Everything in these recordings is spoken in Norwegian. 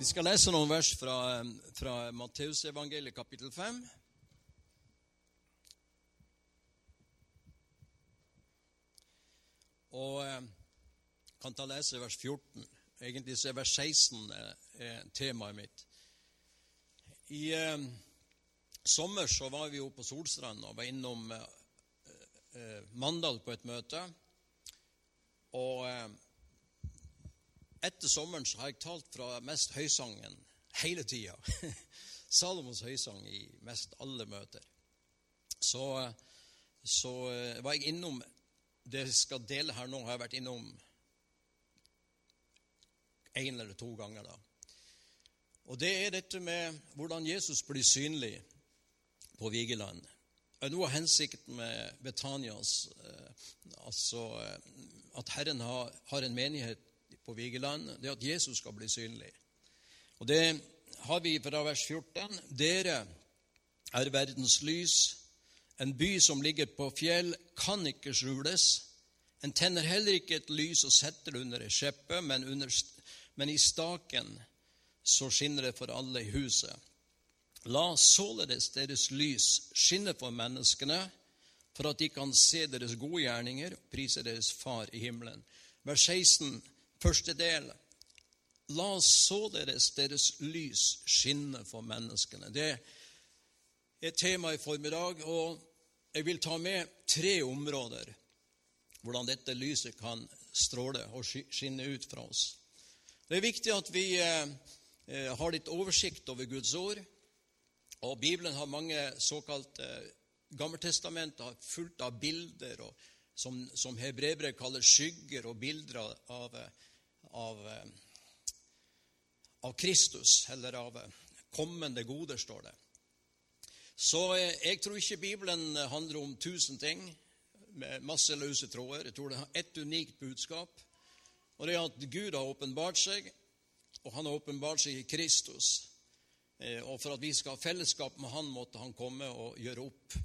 Vi skal lese noen vers fra, fra Matteusevangeliet kapittel 5. Og eh, kan ta lese vers 14. Egentlig så er vers 16 er temaet mitt. I eh, sommer så var vi jo på Solstrand og var innom eh, eh Mandal på et møte. Og eh, etter sommeren så har jeg talt fra mest høysangen hele tida. Salomos høysang i mest alle møter. Så, eh, så var jeg innom det jeg skal dele her nå, har jeg vært innom én eller to ganger. da. Og Det er dette med hvordan Jesus blir synlig på Vigeland. Noe av hensikten med Betanias, eh, altså eh, at Herren har, har en menighet på Vigeland, det er at Jesus skal bli synlig. Og Det har vi fra vers 14. Dere er verdens lys. En by som ligger på fjell, kan ikke skjules. En tenner heller ikke et lys og setter det under ei skjeppe, men, men, i staken så skinner det for alle i huset. La således deres lys skinne for menneskene, for at de kan se deres gode gjerninger og prise deres Far i himmelen. Vers 16, første del. La således deres lys skinne for menneskene. Det er tema i formiddag, og jeg vil ta med tre områder hvordan dette lyset kan stråle og skinne ut fra oss. Det er viktig at vi eh, eh, har litt oversikt over Guds ord. Og Bibelen har mange såkalte eh, Gammeltestamenter fullt av bilder og, som, som hebreere kaller skygger og bilder av, av, av Kristus, eller av kommende goder, står det. Så jeg tror ikke Bibelen handler om tusen ting med masse løse tråder. Jeg tror det har ett unikt budskap. Og det er at Gud har åpenbart seg, og han har åpenbart seg i Kristus. Eh, og for at vi skal ha fellesskap med han, måtte han komme og gjøre opp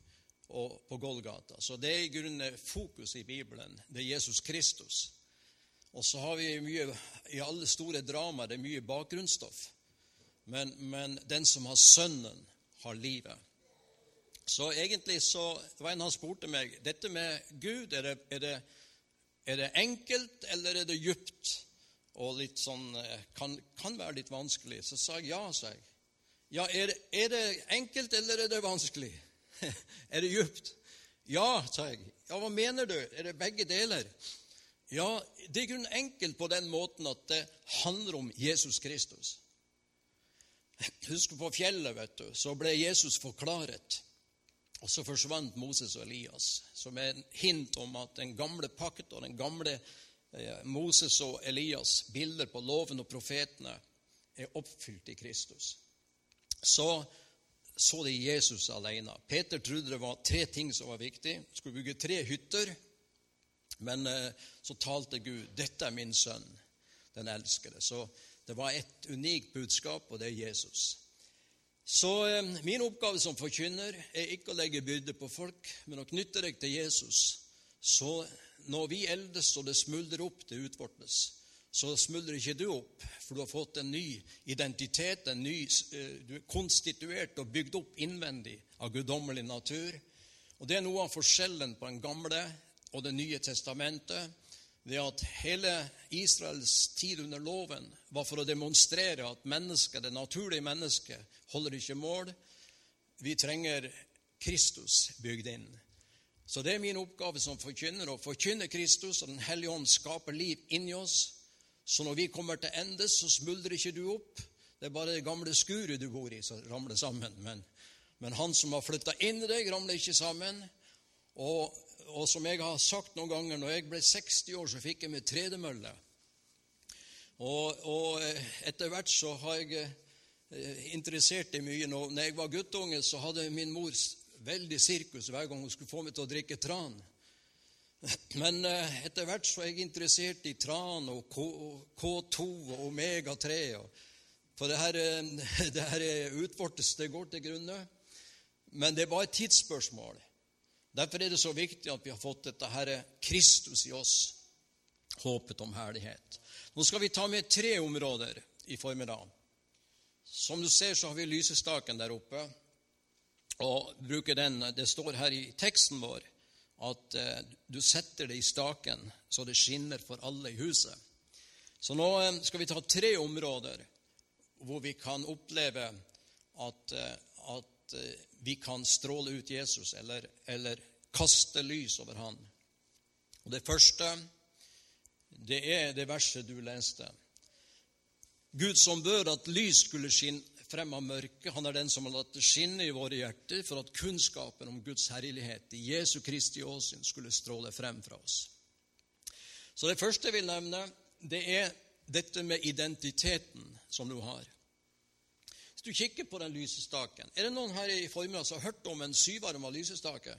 på Golgata. Så det er i grunnen fokus i Bibelen. Det er Jesus Kristus. Og så har vi mye I alle store dramaer det er mye bakgrunnsstoff. Men, men den som har Sønnen, har livet. Så egentlig så det var en han spurte meg dette med Gud, er det, er det, er det enkelt eller er det djupt? Og litt sånn, eh, kan, kan, være litt vanskelig. Så sa jeg ja, sa jeg. Ja, er er det enkelt eller er det vanskelig? er det djupt? Ja, sa jeg. Ja, hva mener du? Er det begge deler? Ja, det er grunnen enkelt på den måten at det handler om Jesus Kristus. Husk på fjellet, vet du, så ble Jesus forklaret. Og så forsvant Moses og Elias, som er en hint om at den gamle pakt og den gamle eh, Moses og Elias, bilder på loven og profetene, er oppfylt i Kristus. Så så de Jesus alene. Peter trodde det var tre ting som var viktig. Skulle bygge tre hytter. Men eh, så talte Gud 'Dette er min sønn, den elskede'. Så det var et unikt budskap, og det er Jesus. Så eh, min oppgave som forkynner er ikke å legge byrde på folk, men å knytte deg til Jesus. Så når vi eldes og det smuldrer opp, det utvortes, så smuldrer ikke du opp, for du har fått en ny identitet, en ny, eh, du er konstituert og bygd opp innvendig av guddommelig natur. Og Det er noe av forskjellen på den gamle og Det nye testamentet det at hele Israels tid under loven var for å demonstrere at mennesket, det naturlige mennesket holder ikke mål. Vi trenger Kristus bygd inn. Så det er min oppgave som forkynner å forkynne Kristus, og Den hellige ånd skaper liv inni oss. Så når vi kommer til endes, så smuldrer ikke du opp. Det er bare det gamle skuret du bor i, som ramler sammen. Men, men han som har flytta inn i deg, ramler ikke sammen. Og og som jeg har sagt noen ganger, når jeg ble 60 år, så fikk jeg meg tredemølle. Og, og, eh, etter hvert så har jeg eh, interessert i mye. Når jeg var guttunge, så hadde min mor veldig sirkus hver gang hun skulle få meg til å drikke tran. Men eh, etter hvert så er jeg interessert i tran og K2 og omega-3. For det her, det her utvortes, det går til grunne. Men det er bare et tidsspørsmål. Derfor er det så viktig at vi har fått dette Herre Kristus i oss, håpet om herlighet. Nå skal vi ta med tre områder i formiddag. Som du ser, så har vi lysestaken der oppe. Og bruker den, Det står her i teksten vår at eh, du setter det i staken så det skinner for alle i huset. Så nå eh, skal vi ta tre områder hvor vi kan oppleve at, eh, at vi kan stråle ut Jesus, eller, eller kaste lys over han. Og Det første det er det verset du leste. Gud som bør at lys skulle skinne frem av mørket, han er den som har latt det skinne i våre hjerter for at kunnskapen om Guds herlighet i Jesu Kristi åsyn skulle stråle frem fra oss. Så det første jeg vil nevne, det er dette med identiteten som du har. Du kikker på den lysestaken Er det noen her i formiddag som har hørt om en syvarma lysestake?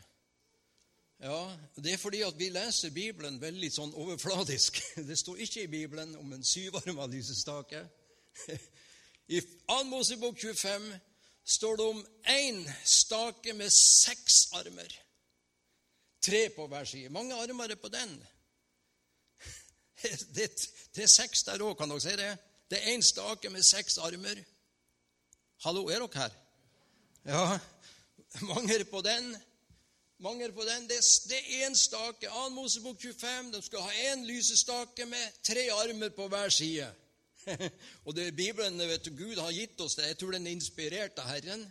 Ja, Det er fordi at vi leser Bibelen veldig sånn overfladisk. Det står ikke i Bibelen om en syvarma lysestake. I 2. Mosebok 25 står det om én stake med seks armer. Tre på hver side. Mange armer er på den. Det, det er seks der òg, kan dere si det? Det er én stake med seks armer. Hallo, er dere her? Ja, mange er på den. Mange på den. Det, det er én stake. 2. Mosebok 25. De skal ha én lysestake med tre armer på hver side. og det er Bibelen vet du, Gud har gitt oss det. Jeg tror den er inspirert av Herren.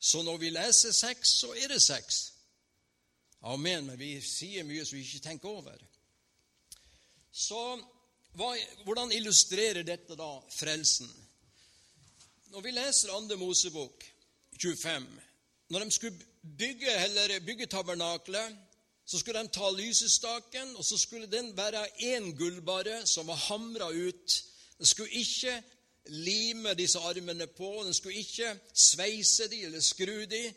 Så når vi leser seks, så er det seks. Amen. Men vi sier mye som vi ikke tenker over. Så hva, hvordan illustrerer dette da frelsen? Når vi leser 2. Mosebok 25 Når de skulle bygge, bygge tabernaklet, så skulle de ta lysestaken, og så skulle den være én gullbare som var hamra ut. Den skulle ikke lime disse armene på, den skulle ikke sveise de eller skru de.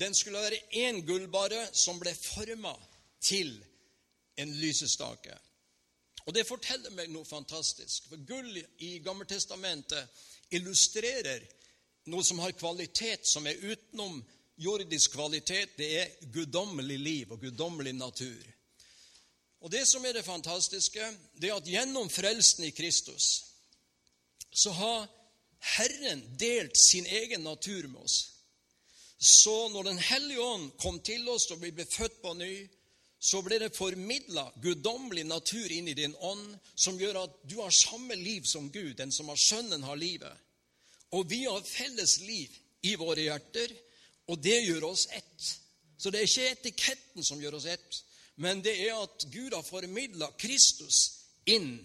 Den skulle være én gullbare som ble forma til en lysestake. Og det forteller meg noe fantastisk. For gull i Gammeltestamentet illustrerer noe som har kvalitet som er utenom jordisk kvalitet, det er guddommelig liv og guddommelig natur. Og Det som er det fantastiske, det er at gjennom frelsen i Kristus så har Herren delt sin egen natur med oss. Så når Den hellige ånd kom til oss og vi ble født på ny, så ble det formidla guddommelig natur inn i din ånd, som gjør at du har samme liv som Gud, den som har Sønnen, har livet. Og vi har felles liv i våre hjerter og det gjør oss ett. Så det er ikke etiketten som gjør oss ett, men det er at Gud har formidla Kristus inn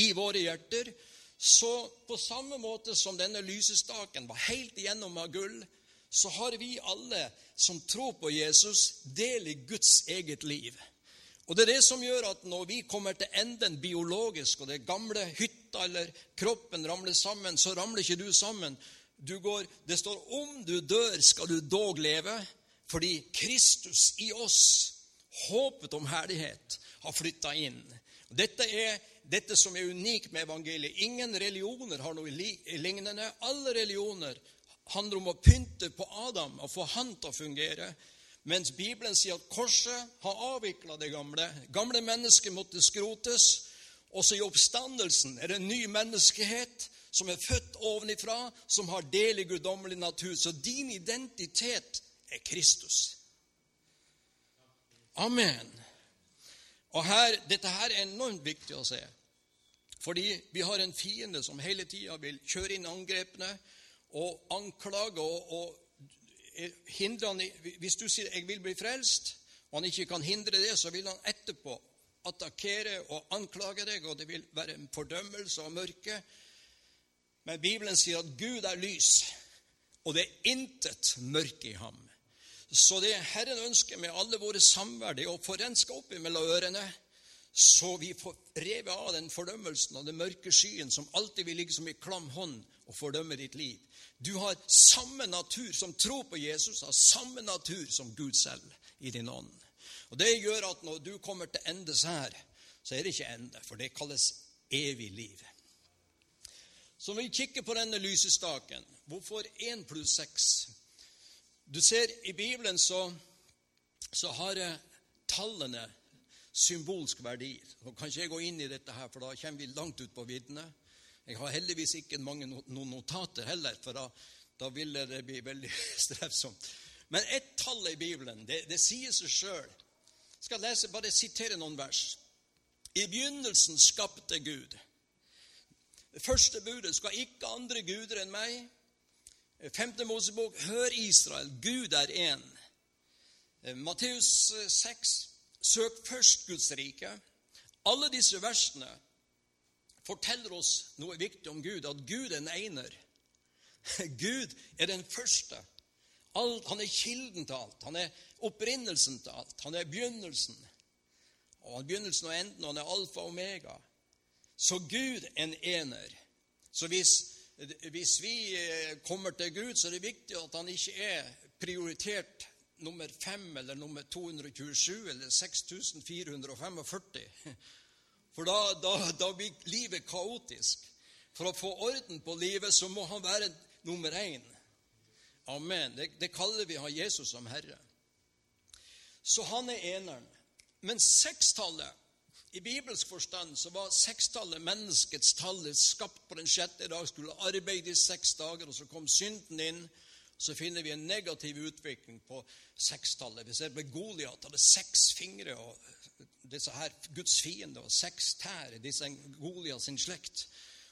i våre hjerter. Så på samme måte som denne lysestaken var helt igjennom av gull, så har vi alle som tror på Jesus, del i Guds eget liv. Og Det er det som gjør at når vi kommer til enden biologisk, og det gamle hytta eller kroppen ramler sammen, så ramler ikke du sammen. Går, det står 'om du dør, skal du dog leve', fordi Kristus i oss, håpet om herlighet, har flytta inn. Dette er dette som er unikt med evangeliet. Ingen religioner har noe lignende. Alle religioner handler om å pynte på Adam og få han til å fungere. Mens Bibelen sier at korset har avvikla det gamle. Gamle mennesker måtte skrotes. Også i oppstandelsen er det en ny menneskehet som er født ovenifra, som har del i guddommelig natur. Så din identitet er Kristus. Amen. Og her, Dette her er enormt viktig å se. Fordi vi har en fiende som hele tida vil kjøre inn angrepene og anklage og, og hindre han i, Hvis du sier 'jeg vil bli frelst', og han ikke kan hindre det, så vil han etterpå attakkere og anklage deg, og det vil være en fordømmelse av mørket. Men Bibelen sier at Gud er lys, og det er intet mørke i ham. Så det Herren ønsker med alle våre samvær, det er å få renska opp mellom ørene, så vi får revet av den fordømmelsen og den mørke skyen som alltid vil ligge som i klam hånd og fordømme ditt liv. Du har samme natur som tror på Jesus, har samme natur som Gud selv i din ånd. Og Det gjør at når du kommer til endes her, så er det ikke ende, for det kalles evig liv. Så når vi kikker på denne lysestaken, hvorfor 1 pluss 6? Du ser, i Bibelen så, så har tallene symbolsk verdi. Nå kan ikke jeg gå inn i dette, her, for da kommer vi langt ut på viddene. Jeg har heldigvis ikke mange notater heller, for da, da ville det bli veldig strevsomt. Men ett tall i Bibelen, det, det sier seg sjøl. Jeg skal lese, bare sitere noen vers. I begynnelsen skapte Gud. Det første budet skal ikke andre guder enn meg. Femte Mosebok, hør Israel, Gud er én. Matteus 6, søk først Guds rike. Alle disse versene forteller oss noe viktig om Gud, at Gud er en einer. Gud er den første. Alt, han er kilden til alt. Han er opprinnelsen til alt. Han er begynnelsen. Og han er begynnelsen og enden, og han er alfa og omega. Så Gud er en ener. Så hvis, hvis vi eh, kommer til Gud, så er det viktig at han ikke er prioritert nummer 5 eller nummer 227 eller 6445. For da, da, da blir livet kaotisk. For å få orden på livet så må han være nummer én. Amen. Det, det kaller vi å ha Jesus som Herre. Så han er eneren. Men sekstallet i bibelsk forstand så var sekstallet menneskets tallet skapt på den sjette dag, skulle arbeide i seks dager, og så kom synden inn. Så finner vi en negativ utvikling på sekstallet. Vi ser på Goliat hadde seks fingre, og disse her Guds fiender, og seks tær, disse Goliat sin slekt.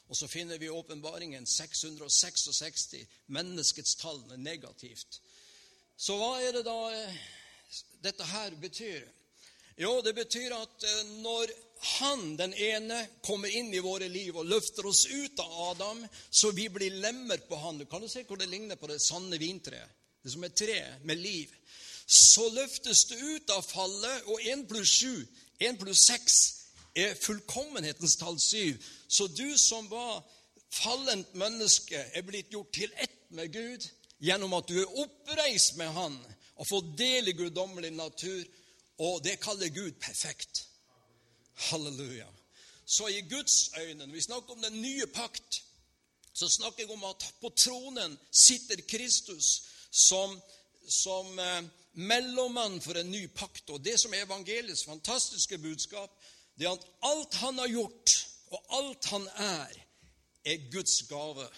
Og så finner vi i åpenbaringen 666. Menneskets tall negativt. Så hva er det da eh, dette her betyr? Jo, det betyr at eh, når han, den ene, kommer inn i våre liv og løfter oss ut av Adam, så vi blir lemmer på han. Du kan jo se hvor det ligner på det sanne vintreet. Det som er tre med liv. Så løftes du ut av fallet, og én pluss sju, én pluss seks, er fullkommenhetens tall syv. Så du som var fallent menneske, er blitt gjort til ett med Gud gjennom at du er oppreist med Han og får del i guddommelig natur og det kaller Gud perfekt. Halleluja. Så i Guds øyne, når vi snakker om den nye pakt, så snakker jeg om at på tronen sitter Kristus som, som eh, mellommann for en ny pakt. Og det som er evangeliets fantastiske budskap, det er at alt han har gjort, og alt han er, er Guds gave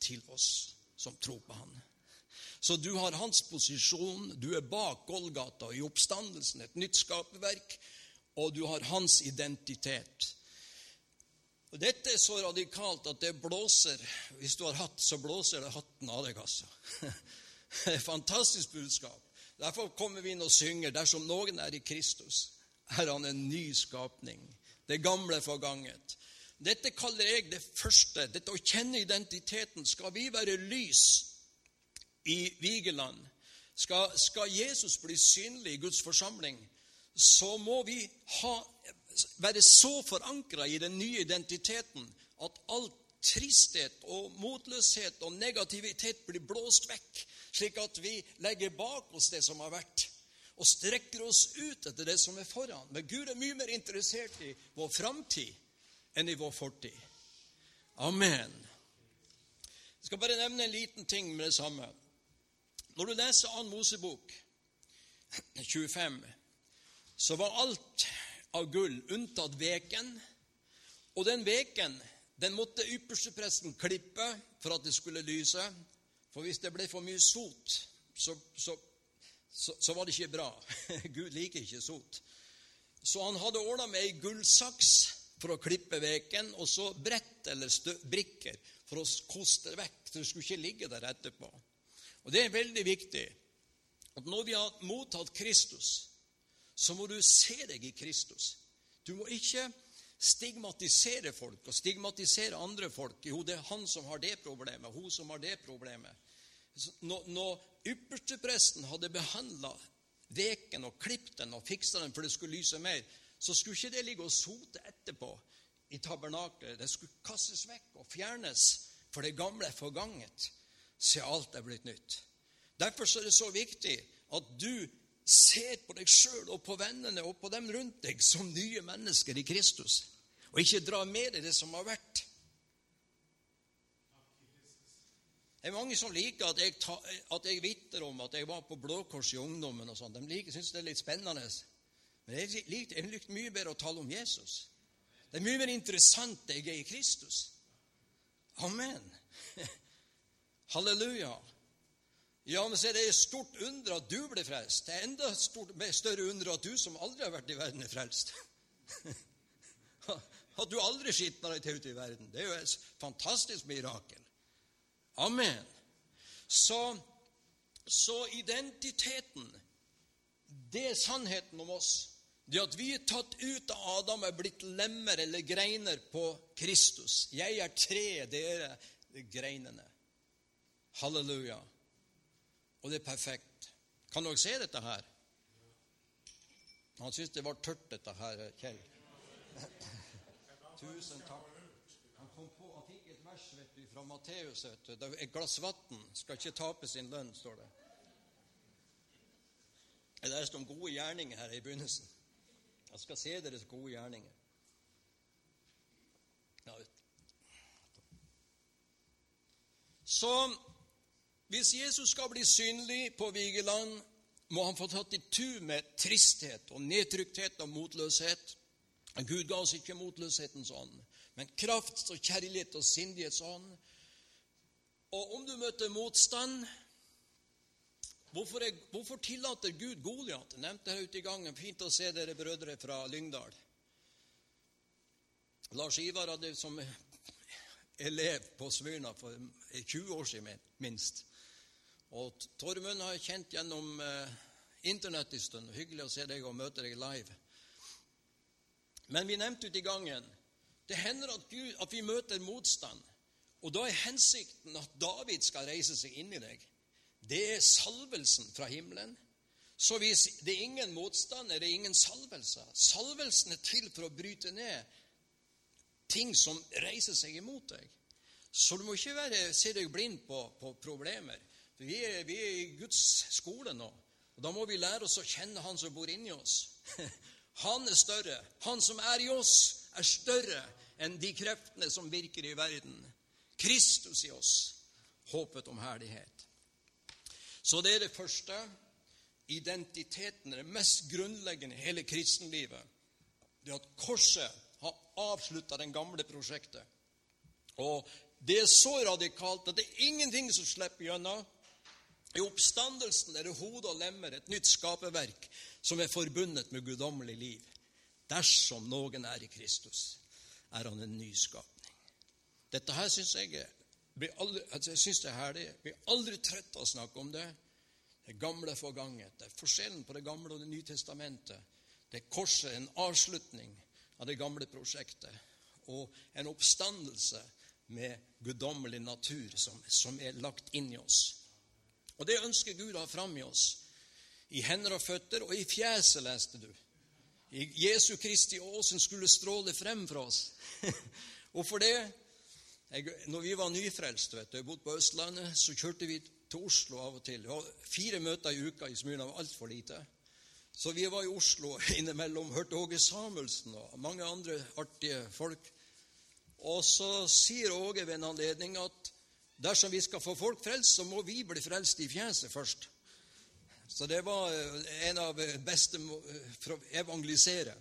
til oss som tror på han. Så du har hans posisjon, du er bak Golgata i oppstandelsen, et nytt skaperverk, og du har hans identitet. Og Dette er så radikalt at det blåser Hvis du har hatt, så blåser det hatten av deg, altså. Det er et fantastisk budskap. Derfor kommer vi inn og synger dersom noen er i Kristus, er han en ny skapning. Det gamle forganget. Dette kaller jeg det første. Dette å kjenne identiteten. Skal vi være lys i Vigeland, skal, skal Jesus bli synlig i Guds forsamling, så må vi ha, være så forankra i den nye identiteten at all tristhet og motløshet og negativitet blir blåst vekk, slik at vi legger bak oss det som har vært, og strekker oss ut etter det som er foran. Men Gud er mye mer interessert i vår framtid enn i vår fortid. Amen. Jeg skal bare nevne en liten ting med det samme. Når du leser Ann Mosebok 25, så var alt av gull unntatt veken. Og den veken den måtte ypperstepresten klippe for at det skulle lyse. For hvis det ble for mye sot, så, så, så, så var det ikke bra. Gud liker ikke sot. Så han hadde ordna med ei gullsaks for å klippe veken, og så brett eller brikker for å koste det vekk. Så det skulle ikke ligge der etterpå. Og Det er veldig viktig at når vi har mottatt Kristus, så må du se deg i Kristus. Du må ikke stigmatisere folk og stigmatisere andre folk. Jo, det er han som har det problemet, hun som har det problemet. Når, når ypperstepresten hadde behandla veken og klippet den og fiksa den for det skulle lyse mer, så skulle ikke det ligge og sote etterpå i tabernaklet. Det skulle kastes vekk og fjernes, for det gamle er forganget se alt er blitt nytt. Derfor er det så viktig at du ser på deg sjøl og på vennene og på dem rundt deg som nye mennesker i Kristus, og ikke drar med deg det som har vært. Det er mange som liker at jeg, ta, at jeg vitner om at jeg var på Blå Kors i ungdommen. og sånt. De liker, syns det er litt spennende. Men jeg liker, jeg mye bedre å tale om Jesus. Det er mye mer interessant jeg er i Kristus. Amen. Halleluja. Ja, men så er det et stort under at du ble frelst. Det er enda stort, større under at du som aldri har vært i verden, er frelst. At du aldri skitna deg til ute i verden. Det er jo et fantastisk mirakel. Amen. Så, så identiteten, det er sannheten om oss. Det at vi er tatt ut av Adam, er blitt lemmer eller greiner på Kristus. Jeg er treet, dere er greinene. Halleluja. Og det er perfekt. Kan dere se dette her? Han syntes det var tørt, dette her, Kjell. Tusen takk. Han kom på, han ikke et vers vet du, fra Matteus. vet du. Et glass vann skal ikke tape sin lønn, står det. Jeg leste om gode gjerninger her i begynnelsen. Jeg skal se deres gode gjerninger. Ja, vet du. så hvis Jesus skal bli synlig på Vigeland, må han få tatt i tu med tristhet og nedtrykthet og motløshet. Gud ga oss ikke motløshetens ånd, men kraft og kjærlighet og sindighets ånd. Og om du møter motstand Hvorfor, er, hvorfor tillater Gud Goliat? Jeg nevnte her ute i gangen. Fint å se dere brødre fra Lyngdal. Lars Ivar hadde som elev på Smyrna for 20 år siden minst. Og Tormund har jeg kjent gjennom eh, Internett en stund. Hyggelig å se deg og møte deg live. Men vi nevnte ute i gangen det hender at, Gud, at vi møter motstand. Og da er hensikten at David skal reise seg inn i deg. Det er salvelsen fra himmelen. Så hvis det er ingen motstand, er det ingen salvelse. Salvelsen er til for å bryte ned ting som reiser seg imot deg. Så du må ikke være, se deg blind på, på problemer. Vi er, vi er, i Guds skole nå, og da må vi lære oss å kjenne Han som bor inni oss. Han er større. Han som er i oss, er større enn de kreftene som virker i verden. Kristus i oss, håpet om herlighet. Så det er det første. Identiteten er det mest grunnleggende i hele kristenlivet. Det at korset har avslutta den gamle prosjektet. Og det er så radikalt at det er ingenting som slipper gjennom. I oppstandelsen er det hode og lemmer, et nytt skaperverk, som er forbundet med guddommelig liv. Dersom noen er i Kristus, er han en nyskapning. Dette her syns jeg, aldri, altså jeg synes det er herlig. Vi er aldri trøtt av å snakke om det. Det gamle forganget. Det er forskjellen på det gamle og Det nye testamentet. Det er korset, en avslutning av det gamle prosjektet, og en oppstandelse med guddommelig natur som, som er lagt inn i oss. Og det ønsker Gud å ha fram i oss. I hender og føtter og i fjeset, leste du. I Jesu Kristi åsen skulle stråle frem fra oss. Hvorfor det? Jeg, når vi var nyfrelste, vet du, jeg bodde på Østlandet, så kjørte vi til Oslo av og til. Fire møter i uka i Smyrna var altfor lite. Så vi var i Oslo innimellom, hørte Åge Samuelsen og mange andre artige folk. Og så sier Åge ved en anledning at dersom vi skal få folk frelst, så må vi bli frelst i fjeset først. Så det var eh, en av beste eh, for å evangelisere.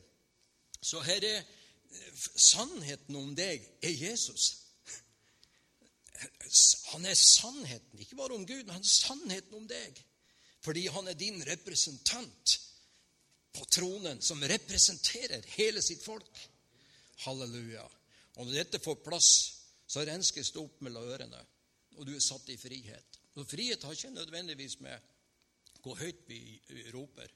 Så her er eh, sannheten om deg er Jesus. Han er sannheten, ikke bare om Gud, men han er sannheten om deg. Fordi han er din representant på tronen, som representerer hele sitt folk. Halleluja. Og når dette får plass, så renskes det opp mellom ørene og du er satt i frihet. Og Frihet har ikke nødvendigvis med hvor høyt vi roper.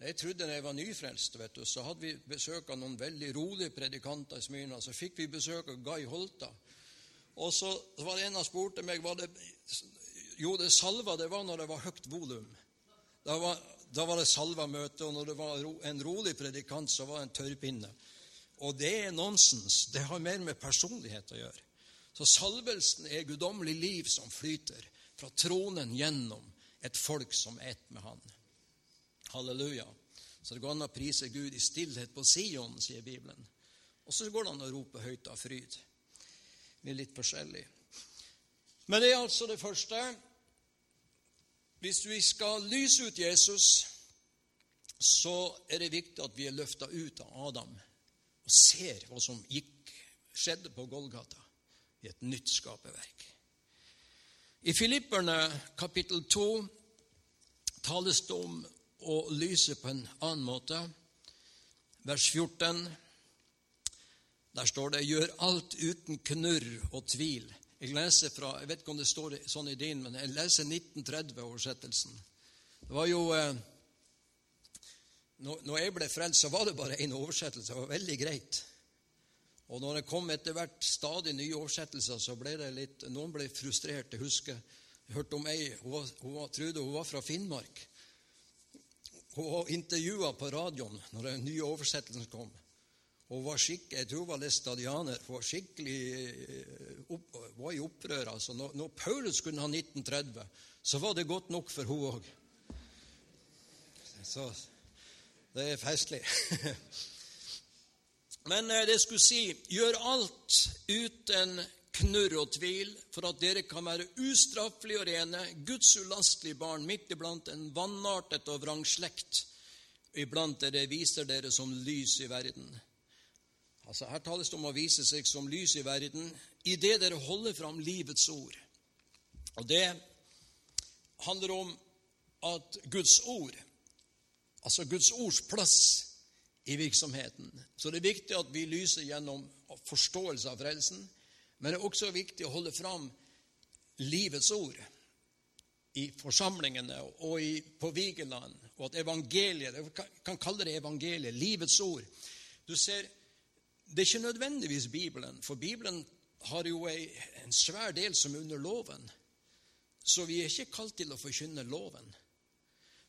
Jeg trodde da jeg var nyfrelst, vet du, så hadde vi besøk av noen veldig rolige predikanter i Smyrna. Så fikk vi besøk av Guy Holta. Og så var det en som spurte meg var det, Jo, det salva det var når det var høyt volum. Da var, da var det salva-møte, og når det var en rolig predikant, så var det en tørrpinne. Og det er nonsens. Det har mer med personlighet å gjøre. Så salvelsen er guddommelig liv som flyter fra tronen gjennom et folk som er ett med Han. Halleluja. Så det går an å prise Gud i stillhet på Sion, sier Bibelen. Og så går det an å rope høyt av fryd. Vi er litt forskjellige. Men det er altså det første. Hvis vi skal lyse ut Jesus, så er det viktig at vi er løfta ut av Adam og ser hva som gikk, skjedde på Golgata. I et nytt skaperverk. I Filipperne kapittel 2 tales det om å lyse på en annen måte. Vers 14. Der står det 'gjør alt uten knurr og tvil'. Jeg leser fra, jeg vet ikke om det står sånn i din, men jeg leser 1930-oversettelsen. Det var jo eh, når jeg ble frelst, så var det bare én oversettelse. Det var veldig greit. Og når det kom etter hvert stadig nye oversettelser, så ble det litt Noen ble frustrert. Jeg husker jeg hørte om ei hun, trodde hun var fra Finnmark. Hun var intervjua på radioen når den nye oversettelsen kom. Hun var skikk, Jeg tror hun var læstadianer. Hun var skikkelig eh, opp, var i opprør. altså. Når, når Paulus kunne ha 1930, så var det godt nok for hun òg. Så det er festlig. Men eh, det skulle si gjør alt uten knurr og tvil, for at dere kan være ustraffelige og rene, Guds ulastelige barn midt iblant en vannartet og vrang slekt. Iblant dere viser dere som lys i verden. Altså Her tales det om å vise seg som lys i verden i det dere holder fram livets ord. Og Det handler om at Guds ord, altså Guds ords plass i virksomheten. Så det er viktig at vi lyser gjennom forståelse av frelsen, men det er også viktig å holde fram livets ord i forsamlingene og i, på Vigeland, og at evangeliet Vi kan kalle det evangeliet, livets ord. Du ser, Det er ikke nødvendigvis Bibelen, for Bibelen har jo en svær del som er under loven. Så vi er ikke kalt til å forkynne loven.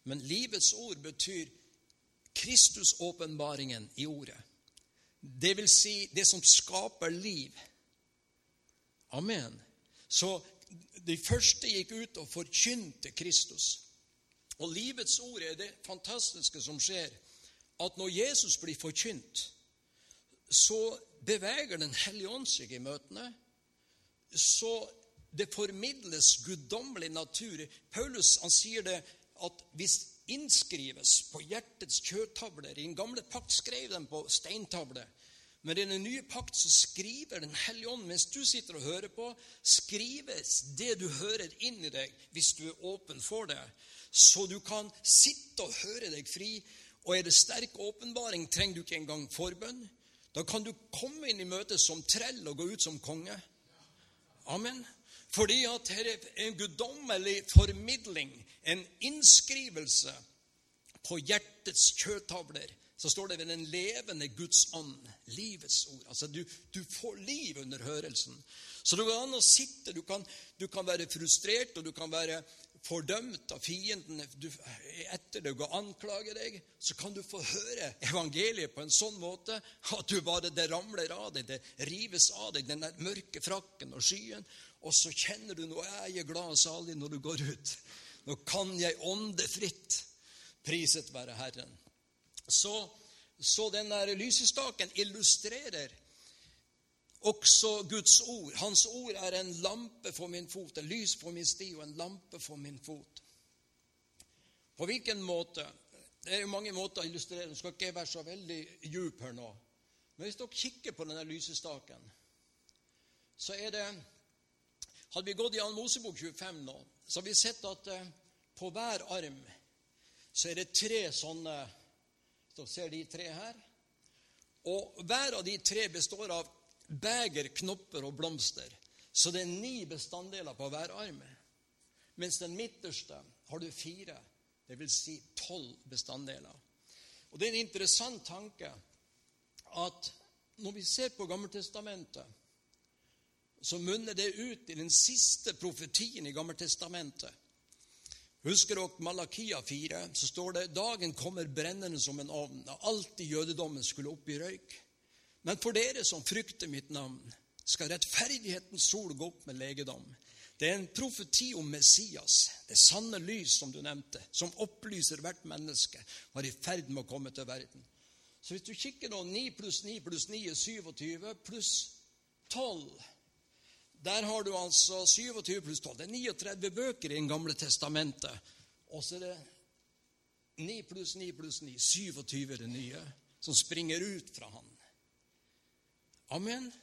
Men livets ord betyr Kristusåpenbaringen i ordet. Det vil si det som skaper liv. Amen. Så de første gikk ut og forkynte Kristus. Og livets ord er det fantastiske som skjer, at når Jesus blir forkynt, så beveger Den hellige ånd seg i møtene. Så det formidles guddommelig natur. Paulus han sier det at hvis innskrives på hjertets kjøttavler I den gamle pakt skrev de på steintavle. Men i den nye pakt så skriver Den hellige ånd mens du sitter og hører på, skrives det du hører inn i deg, hvis du er åpen for det. Så du kan sitte og høre deg fri. Og er det sterk åpenbaring, trenger du ikke engang forbønn. Da kan du komme inn i møtet som trell og gå ut som konge. Amen. Fordi at her er en guddommelig formidling, en innskrivelse på hjertets kjøttavler så står det ved den levende Guds ånd, livets ord. Altså du, du får liv under hørelsen. Så det går an å sitte. Du kan, du kan være frustrert, og du kan være fordømt av fienden du, etter deg og anklager deg, så kan du få høre evangeliet på en sånn måte at du bare det ramler av deg, det rives av deg, den der mørke frakken og skyen, og så kjenner du nå er jeg glad og salig når du går ut. Nå kan jeg ånde fritt. Priset være Herren. Så, så den der lysestaken illustrerer også Guds ord. Hans ord er en lampe for min fot, en lys for min sti og en lampe for min fot. På hvilken måte? Det er jo mange måter å illustrere. Nå skal ikke være så veldig djup her nå. Men hvis dere kikker på denne lysestaken, så er det Hadde vi gått i Ann Mosebok 25 nå, så har vi sett at eh, på hver arm så er det tre sånne dere ser de tre her. Og hver av de tre består av beger, knopper og blomster. Så det er ni bestanddeler på hver arm. Mens den midterste har du fire, dvs. Si tolv bestanddeler. Og Det er en interessant tanke at når vi ser på Gammeltestamentet, så munner det ut i den siste profetien i Gammeltestamentet Husker dere Malakia 4? Så står det dagen kommer brennende som en ovn. Alt i jødedommen skulle opp i røyk. Men for dere som frykter mitt navn, skal rettferdighetens sol gå opp med legedom. Det er en profeti om Messias, det sanne lys, som du nevnte, som opplyser hvert menneske, var i ferd med å komme til verden. Så hvis du kikker nå 9 pluss 9 pluss 9 er 27, pluss 12 der har du altså 27 pluss 12. Det er 39 bøker i Det gamle testamentet. Og så er det 9 pluss 9 pluss 9. 27 er det nye som springer ut fra han. Amen.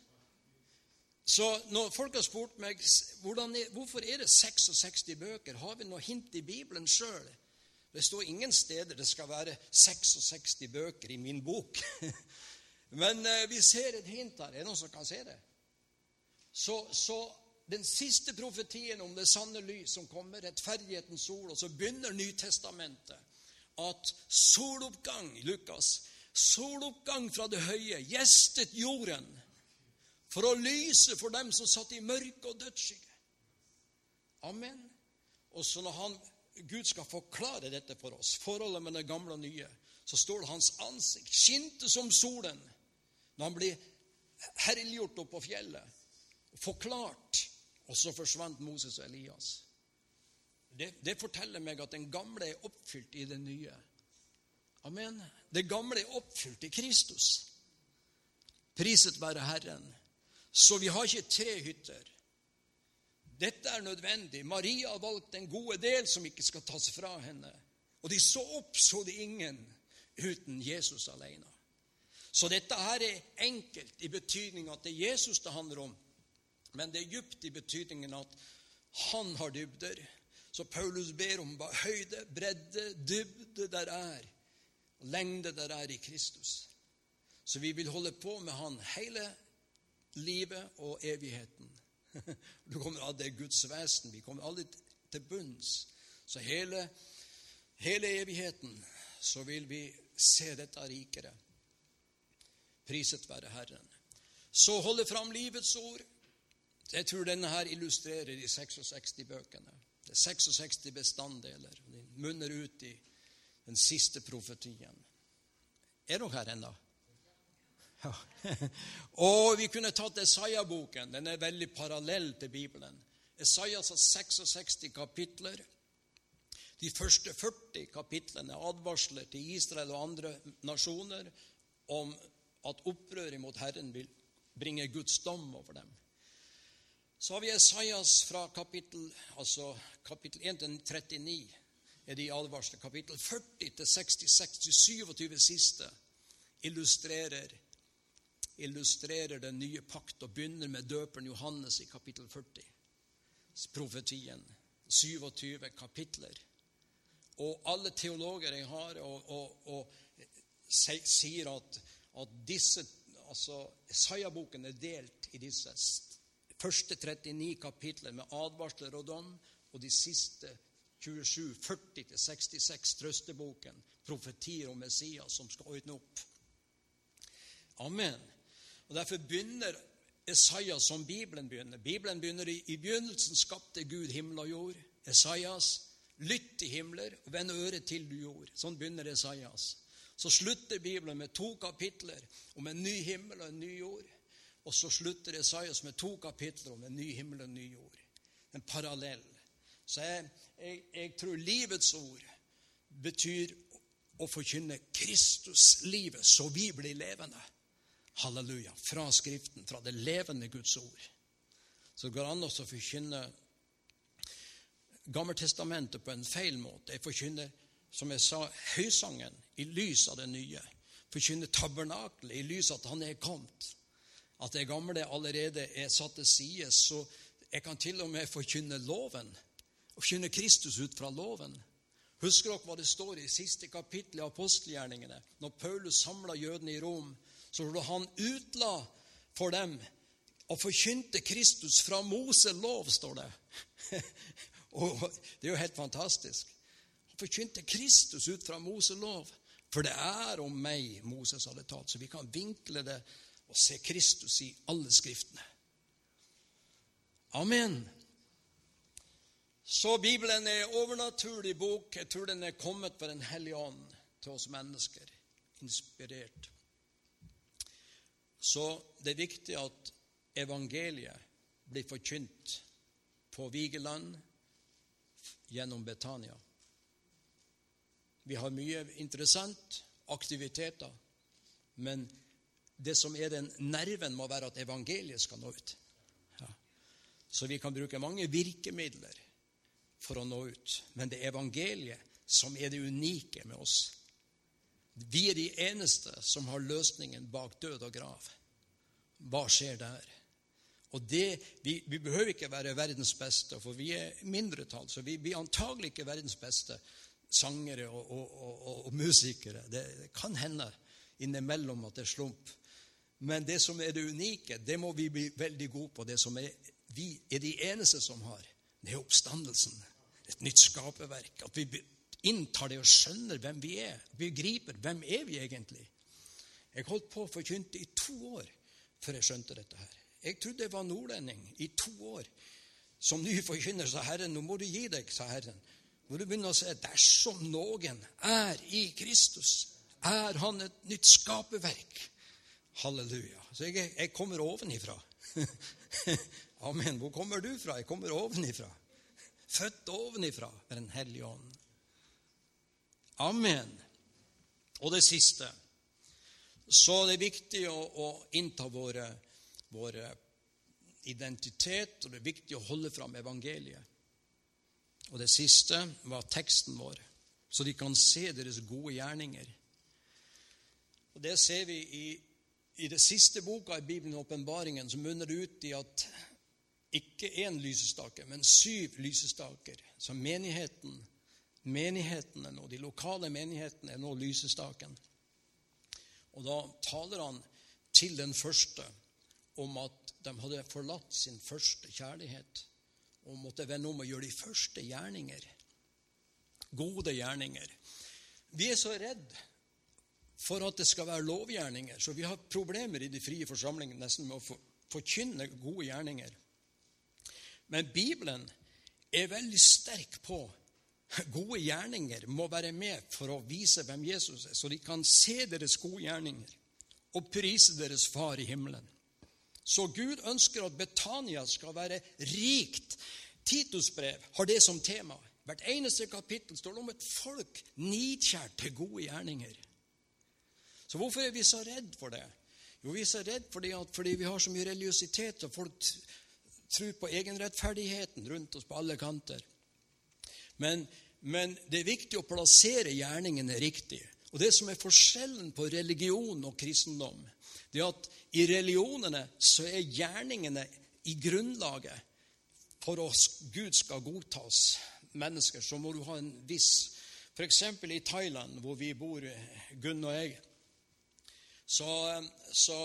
Så når folk har spurt meg er, hvorfor er det 66 bøker, har vi noe hint i Bibelen sjøl? Det står ingen steder det skal være 66 bøker i min bok. Men eh, vi ser et hint her. Er det noen som kan se det? Så, så den siste profetien om det sanne lys som kommer, rettferdighetens sol, og så begynner Nytestamentet at soloppgang, Lukas, soloppgang fra det høye gjestet jorden for å lyse for dem som satt i mørke og dødsskygge. Amen. Og så når han, Gud skal forklare dette for oss, forholdet med det gamle og nye, så står det hans ansikt skinte som solen når han blir herliggjort oppå på fjellet. Forklart. Og så forsvant Moses og Elias. Det, det forteller meg at den gamle er oppfylt i det nye. Amen. Det gamle er oppfylt i Kristus. Priset være Herren. Så vi har ikke tre hytter. Dette er nødvendig. Maria har valgt den gode del som ikke skal tas fra henne. Og de så opp, så de ingen uten Jesus alene. Så dette her er enkelt i betydning at det er Jesus det handler om. Men det er djupt i betydningen at han har dybder. Så Paulus ber om hva høyde, bredde, dybde der er. Og lengde der er i Kristus. Så vi vil holde på med han hele livet og evigheten. Du kommer av det Guds vesen. Vi kommer aldri til bunns. Så hele, hele evigheten så vil vi se dette rikere. Priset være Herren. Så holde fram livets ord. Jeg tror denne her illustrerer de 66 bøkene. Det er 66 bestanddeler. De munner ut i den siste profetien. Er dere her ennå? Ja. Og vi kunne tatt Esaiah-boken. Den er veldig parallell til Bibelen. Esaias har 66 kapitler. De første 40 kapitlene er advarsler til Israel og andre nasjoner om at opprøret mot Herren vil bringe Guds dom over dem. Så har vi Esaias fra kapittel, altså kapittel 1 til 39 er de advarsler. Kapittel 40 til 66 til 27 siste illustrerer illustrerer den nye pakt og begynner med døperen Johannes i kapittel 40. Profetien. 27 kapitler. Og alle teologer jeg har, og, og, og sier at, at disse altså Isaiah-boken er delt i disse første 39 kapitler med advarsler og dom, og de siste 27, 40-66 trøsteboken, profetier om Messias som skal ordne opp. Amen. Og Derfor begynner Esaias som Bibelen begynner. Bibelen begynner i, i begynnelsen skapte Gud himmel og jord. Esaias, lytt til himler og vend øret til jord. Sånn begynner Esaias. Så slutter Bibelen med to kapitler om en ny himmel og en ny jord. Og så slutter Esaias med to kapitler om en ny himmel og en ny jord. En parallell. Så jeg, jeg, jeg tror livets ord betyr å forkynne Kristuslivet så vi blir levende. Halleluja. Fra Skriften, fra det levende Guds ord. Så det går an å forkynne Gammeltestamentet på en feil måte. Jeg forkynner, som jeg sa, høysangen i lys av det nye. Forkynner tabernakelet i lys av at han er kommet. At det gamle allerede er satt til side. Så jeg kan til og med forkynne loven. Og forkynne Kristus ut fra loven. Husker dere hva det står i siste kapittel i apostelgjerningene? Når Paulus samla jødene i Rom så han utla for dem og forkynte Kristus fra Mose lov, står det. og Det er jo helt fantastisk. Han forkynte Kristus ut fra Mose lov. For det er om meg Moses hadde talt. Så vi kan vinkle det og se Kristus i alle skriftene. Amen. Så Bibelen er en overnaturlig bok. Jeg tror den er kommet for Den hellige ånd til oss mennesker. Inspirert. Så det er viktig at evangeliet blir forkynt på Vigeland gjennom Betania. Vi har mye interessant, aktiviteter, men det som er den nerven, må være at evangeliet skal nå ut. Ja. Så vi kan bruke mange virkemidler for å nå ut, men det er evangeliet som er det unike med oss. Vi er de eneste som har løsningen bak død og grav. Hva skjer der? Og det, vi, vi, behøver ikke være verdens beste, for vi er mindretall. Så vi blir antagelig ikke verdens beste sangere og, og, og, og musikere. Det, det, kan hende innimellom at det er slump. Men det som er det unike, det må vi bli veldig gode på. Det som er, vi er de eneste som har, det er oppstandelsen. Et nytt skaperverk. At vi inntar det og skjønner hvem vi er. Vi griper hvem er vi egentlig. Jeg holdt på å forkynte i to år før jeg skjønte dette her. Jeg trodde jeg var nordlending i to år. Som ny forkynner sa Herren, nå må du gi deg, sa Herren. Må du begynne å se dersom noen er i Kristus, er han et nytt skaperverk. Halleluja. Så jeg, jeg kommer ovenifra. Amen. Hvor kommer du fra? Jeg kommer ovenifra. Født ovenifra med Den hellige ånd. Amen. Og det siste. Så det er viktig å, å innta våre vår identitet, og det er viktig å holde fram evangeliet. Og det siste var teksten vår, så de kan se deres gode gjerninger. Og Det ser vi i, i det siste boka i Bibelen, åpenbaringen, som munner ut i at ikke én lysestake, men syv lysestaker. Så menigheten, menighetene nå, de lokale menighetene er nå lysestaken. Og da taler han til den første om at de hadde forlatt sin første kjærlighet og måtte vende om og gjøre de første gjerninger. Gode gjerninger. Vi er så redd for at det skal være lovgjerninger, så vi har problemer i de frie forsamlingene nesten med å forkynne gode gjerninger. Men Bibelen er veldig sterk på gode gjerninger må være med for å vise hvem Jesus er, så de kan se deres gode gjerninger og prise deres far i himmelen. Så Gud ønsker at Betania skal være rikt. Titus brev har det som tema. Hvert eneste kapittel står det om et folk nidkjært til gode gjerninger. Så hvorfor er vi så redd for det? Jo, vi er så redd fordi, fordi vi har så mye religiøsitet, og folk tror på egenrettferdigheten rundt oss på alle kanter. Men, men det er viktig å plassere gjerningene riktig. Og det som er forskjellen på religion og kristendom, det er at i religionene så er gjerningene i grunnlaget for at Gud skal godtas mennesker. Så må du ha en viss F.eks. i Thailand, hvor vi bor, Gunn og jeg, så, så,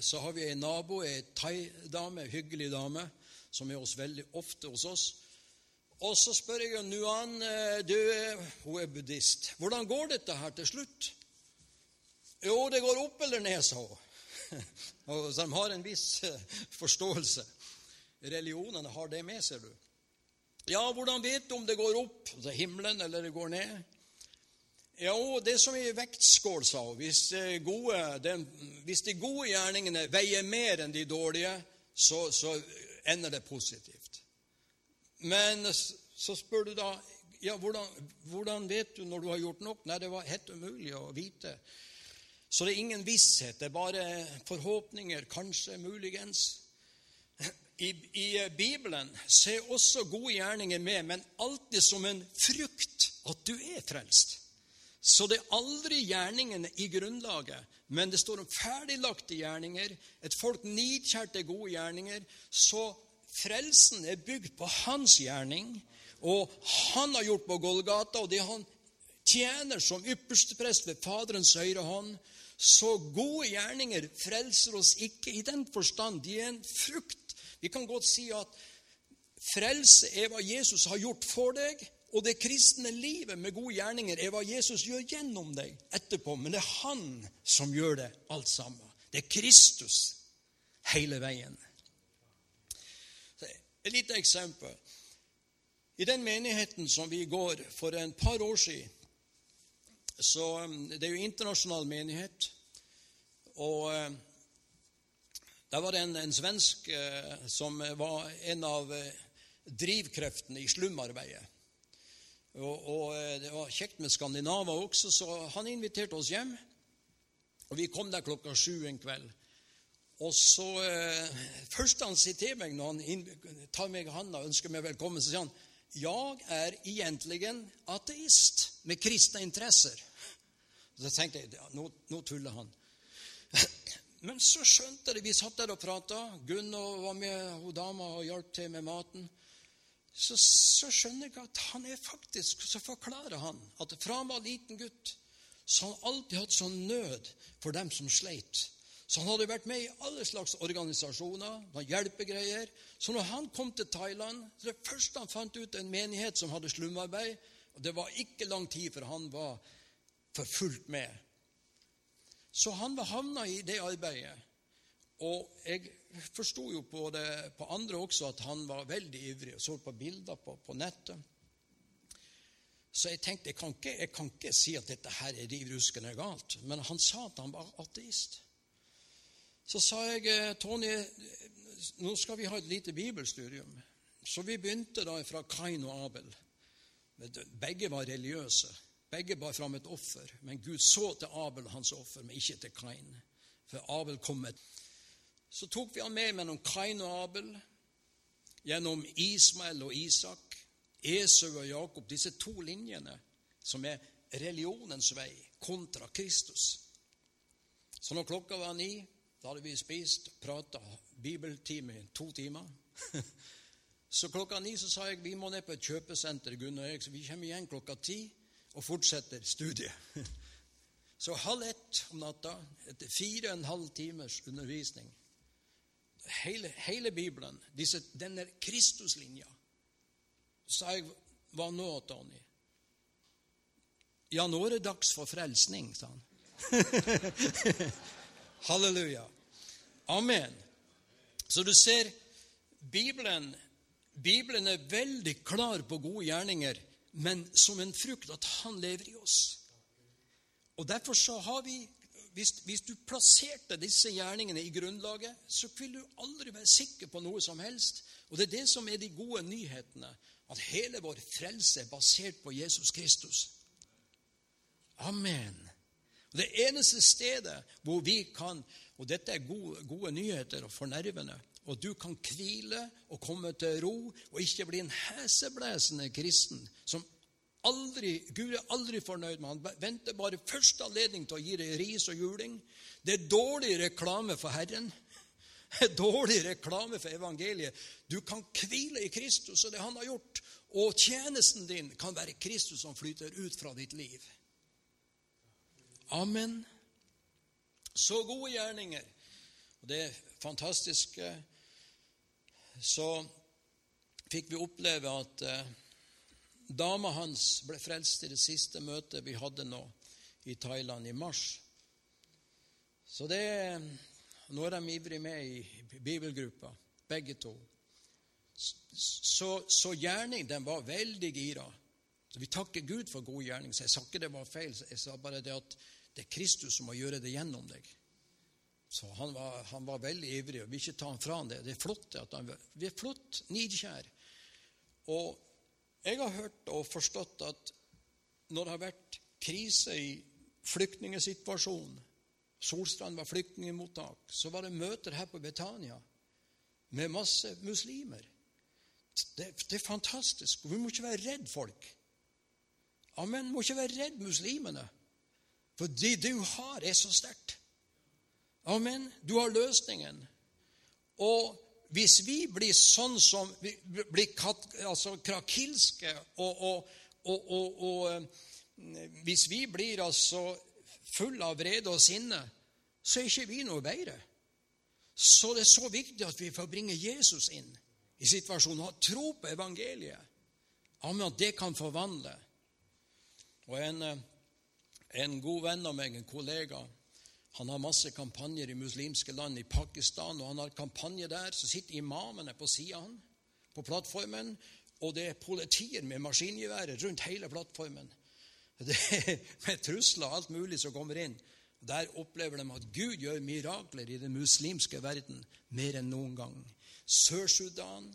så har vi en nabo, ei thaidame, hyggelig dame, som er hos veldig ofte hos oss. Og så spør jeg Nuan, eh, du, hun er buddhist. Hvordan går dette her til slutt? Jo, det går opp eller ned, sa hun. Så de har en viss eh, forståelse. Religionene har det med, ser du. Ja, hvordan vet du om det går opp til altså himmelen eller det går ned? Ja, det er som i vektskål, sa hun. Hvis, hvis, de gode gjerningene veier mer enn de dårlige, så, så ender det positivt. Men så spør du da ja, hvordan, hvordan, vet du når du har gjort nok? Nei, det var helt umulig å vite. Så det er ingen visshet. Det er bare forhåpninger, kanskje, muligens. I, I, Bibelen så er også gode gjerninger med, men alltid som en frukt at du er frelst. Så det er aldri gjerningene i grunnlaget, men det står om ferdiglagte gjerninger. Et folk nidkjærte gode gjerninger. Så frelsen er bygd på hans gjerning, og han har gjort på Golgata, og det han tjener som yppersteprest ved Faderens høyre hånd. Så gode gjerninger frelser oss ikke i den forstand. De er en frukt. Vi kan godt si at frelse er hva Jesus har gjort for deg, og det kristne livet med gode gjerninger er hva Jesus gjør gjennom deg etterpå. Men det er han som gjør det alt sammen. Det er Kristus hele veien. Et lite eksempel. I den menigheten som vi går for en par år siden så um, Det er jo internasjonal menighet. Og uh, der var det en, en svensk uh, som var en av uh, drivkreftene i slumarbeidet. Og, og det var kjekt med skandinaver også, så han inviterte oss hjem. Og vi kom der klokka sju en kveld. Og så eh, Først han sier til meg når han tar meg i handa og ønsker meg velkommen, så sier han jeg er egentlig ateist med kristne interesser. Så tenkte jeg nå, nå tuller han. men så skjønte jeg Vi satt der og prata. Gunn var med, hun dama og hjalp til med maten. Så, så, skjønner jeg at han er faktisk Så forklarer han at fra han var liten gutt, så har han alltid hatt sånn nød for dem som sleit. Så han hadde vært med i alle slags organisasjoner, hjelpegreier. Så når han kom til Thailand, så det første han fant ut, en menighet som hadde slumarbeid. Og det var ikke lang tid før han var for fullt med. Så han var havna i det arbeidet. Og jeg forsto jo på det på andre også at han var veldig ivrig og så på bilder på, på nettet. Så jeg tenkte jeg kan, ikke, jeg kan ikke si at dette her er riv ruskende galt. Men han sa at han var ateist. Så sa jeg eh, Tony, nå skal vi ha et lite bibelstudium. Så vi begynte da fra Kain og Abel. Begge var religiøse. Begge bar fram et offer, men Gud så til Abel hans offer, men ikke til Kain. For Abel kom med Så tok vi han med mellom Kain og Abel, gjennom Ismael og Isak, Esau og Jakob, disse to linjene som er religionens vei kontra Kristus. Så når klokka var ni, da hadde vi spist, og prata bibeltime i to timer. Så klokka ni så sa jeg vi må ned på et kjøpesenter. Gunnar og jeg, så vi kommer igjen klokka ti og fortsetter studiet. Så halv ett om natta, etter fire og en halv timers undervisning Hele, hele Bibelen, disse, denne Kristuslinja, sa jeg Hva nå, Tony? Ja, nå er det dags for frelsning, sa han. Halleluja. Amen. Så du ser, Bibelen, Bibelen er veldig klar på gode gjerninger men som en frukt at han lever i oss. Og Derfor så har vi hvis, hvis, du plasserte disse gjerningene i grunnlaget, så vil du aldri være sikker på noe som helst. Og Det er det som er de gode nyhetene, at hele vår frelse er basert på Jesus Kristus. Amen. Og Det eneste stedet hvor vi kan Og dette er gode, gode nyheter for nervene og du kan hvile og komme til ro og ikke bli en heseblesende kristen som aldri, Gud er aldri fornøyd med. Han venter bare første anledning til å gi deg ris og juling. Det er dårlig reklame for Herren. Dårlig reklame for evangeliet. Du kan hvile i Kristus og det han har gjort. Og tjenesten din kan være Kristus som flyter ut fra ditt liv. Amen. Så gode gjerninger. Og Det fantastiske så fikk vi oppleve at eh, dama hans ble frelst i det siste møtet vi hadde nå i Thailand i mars. Så det Nå er de ivrig med i bibelgruppa, begge to. Så, så gjerning, den var veldig gira. Så Vi takker Gud for god gjerning. Så jeg sa ikke det var feil, jeg sa bare det at det er Kristus som må gjøre det gjennom deg. Så han var, han var, veldig ivrig, og vil ikke ta han fra han det. Det er flott at han Vi er flott nidkjær. Og jeg har hørt og forstått at når det har vært krise i flyktningsituasjonen Solstrand var flyktningmottak. Så var det møter her på Betania med masse muslimer. Det, det er fantastisk. Vi må ikke være redd folk. Amen. Vi må ikke være redd muslimene. For det du har, er så sterkt. Amen. Du har løsningen. Og hvis vi blir sånn som blir altså, krakilske og, og, og, og, eh, Hvis vi blir altså full av vrede og sinne, så er ikke vi noe bedre. Så det er så viktig at vi får bringe Jesus inn i situasjonen. Ha tro på evangeliet. Amen, at det kan forvandle. Og en, eh, en god venn av meg, en kollega, han har masse kampanjer i muslimske land, i Pakistan, og han har kampanje der. Så sitter imamene på sida han, på plattformen, og det er politier med maskingeværer rundt hele plattformen. Det er med trusler og alt mulig som kommer inn. Der opplever de at Gud gjør mirakler i den muslimske verden mer enn noen gang. Sør-Sudan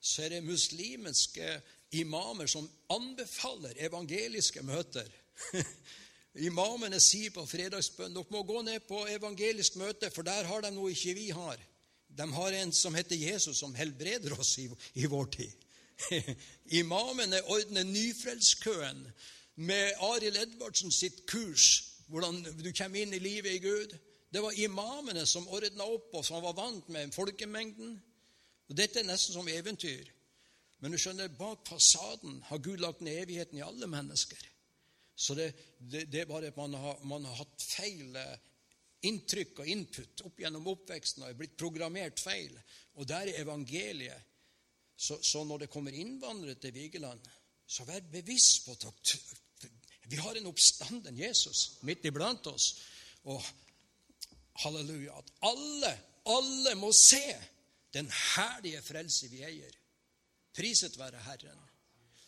så er det muslimske imamer som anbefaler evangeliske møter. Imamene sier på fredagsbønn dere må gå ned på evangelisk møte, for der har de noe ikke vi har. De har en som heter Jesus, som helbreder oss i, i vår tid. Imamene ordner Nyfrelskøen med Arild Edvardsen sitt kurs, hvordan du kommer inn i livet i Gud. Det var imamene som ordna opp, og som var vant med folkemengden. Og Dette er nesten som eventyr. Men du skjønner, bak fasaden har Gud lagt ned evigheten i alle mennesker. Så det, det, det er bare at man har, man har hatt feil eh, inntrykk og input opp gjennom oppveksten og er blitt programmert feil. Og der er evangeliet. Så, så når det kommer innvandrere til Vigeland, så vær bevisst på at vi har en oppstanden Jesus midt iblant oss. Og halleluja, at alle, alle må se den herlige frelse vi eier. Priset være Herren.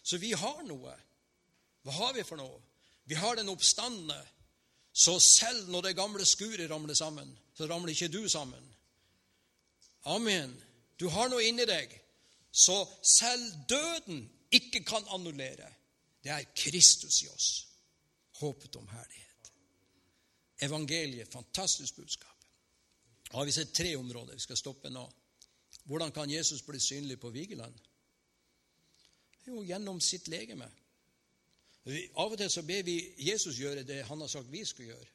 Så vi har noe. Hva har vi for noe? Vi har den oppstandende. Så selv når det gamle skuret ramler sammen, så ramler ikke du sammen. Amen. Du har noe inni deg. Så selv døden ikke kan annullere. Det er Kristus i oss. Håpet om herlighet. Evangeliet, fantastisk budskap. Da har vi sett tre områder. Vi skal stoppe nå. Hvordan kan Jesus bli synlig på Vigeland? Jo, gjennom sitt legeme. Av og til så ber vi Jesus gjøre det han har sagt vi skulle gjøre.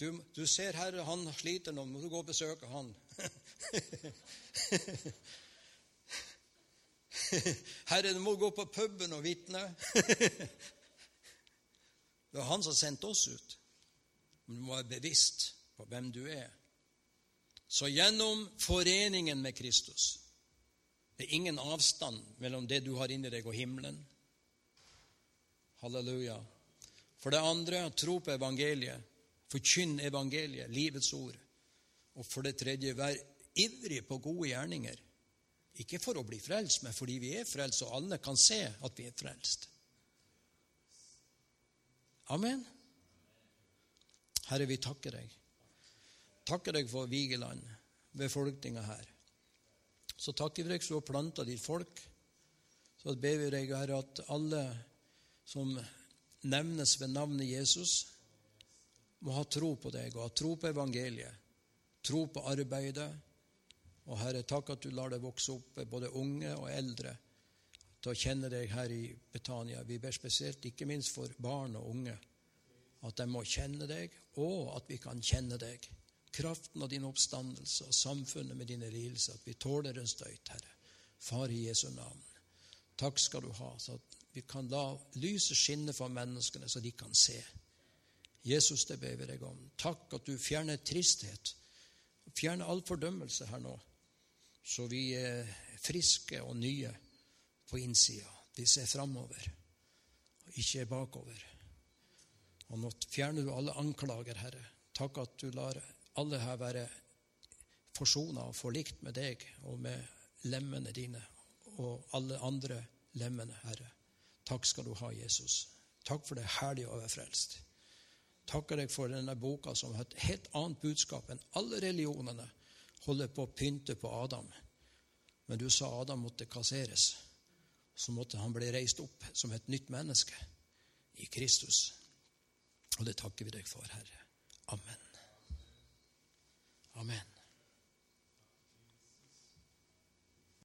Du, du ser herre, han sliter nå, må du gå og besøke han. herre, du må gå på puben og vitne. det var han som sendte oss ut. Men du må være bevisst på hvem du er. Så gjennom foreningen med Kristus Det er ingen avstand mellom det du har inni deg, og himmelen. Halleluja. For det andre, tro på evangeliet. Forkynn evangeliet, livets ord. Og for det tredje, vær ivrig på gode gjerninger. Ikke for å bli frelst, men fordi vi er frelst, og alle kan se at vi er frelst. Amen. Herre, vi takker deg takker deg for Vigeland, befolkninga her. Så takker vi deg for du har planta ditt folk. Så ber vi deg, Herre, at alle som nevnes ved navnet Jesus, må ha tro på deg og ha tro på evangeliet, tro på arbeidet. Og Herre, takk at du lar det vokse opp både unge og eldre til å kjenne deg her i Betania. Vi ber spesielt, ikke minst for barn og unge, at de må kjenne deg, og at vi kan kjenne deg kraften av din oppstandelse og samfunnet med dine lidelser, at vi tåler en støyt, Herre. Far i Jesu navn. Takk skal du ha, så at vi kan la lyset skinne for menneskene, så de kan se. Jesus, det ber vi deg om. Takk at du fjerner tristhet. Fjerner all fordømmelse her nå, så vi er friske og nye på innsida. Vi ser framover, ikke bakover. Og nå fjerner du alle anklager, Herre. Takk at du lar alle her være forsona og forlikt med deg og med lemmene dine og alle andre lemmene, Herre. Takk skal du ha, Jesus. Takk for det herlige å være frelst. Takker deg for denne boka som har et helt annet budskap enn alle religionene holder på å pynte på Adam. Men du sa Adam måtte kasseres. Så måtte han bli reist opp som et nytt menneske i Kristus. Og det takker vi deg for, Herre. Amen. Amen.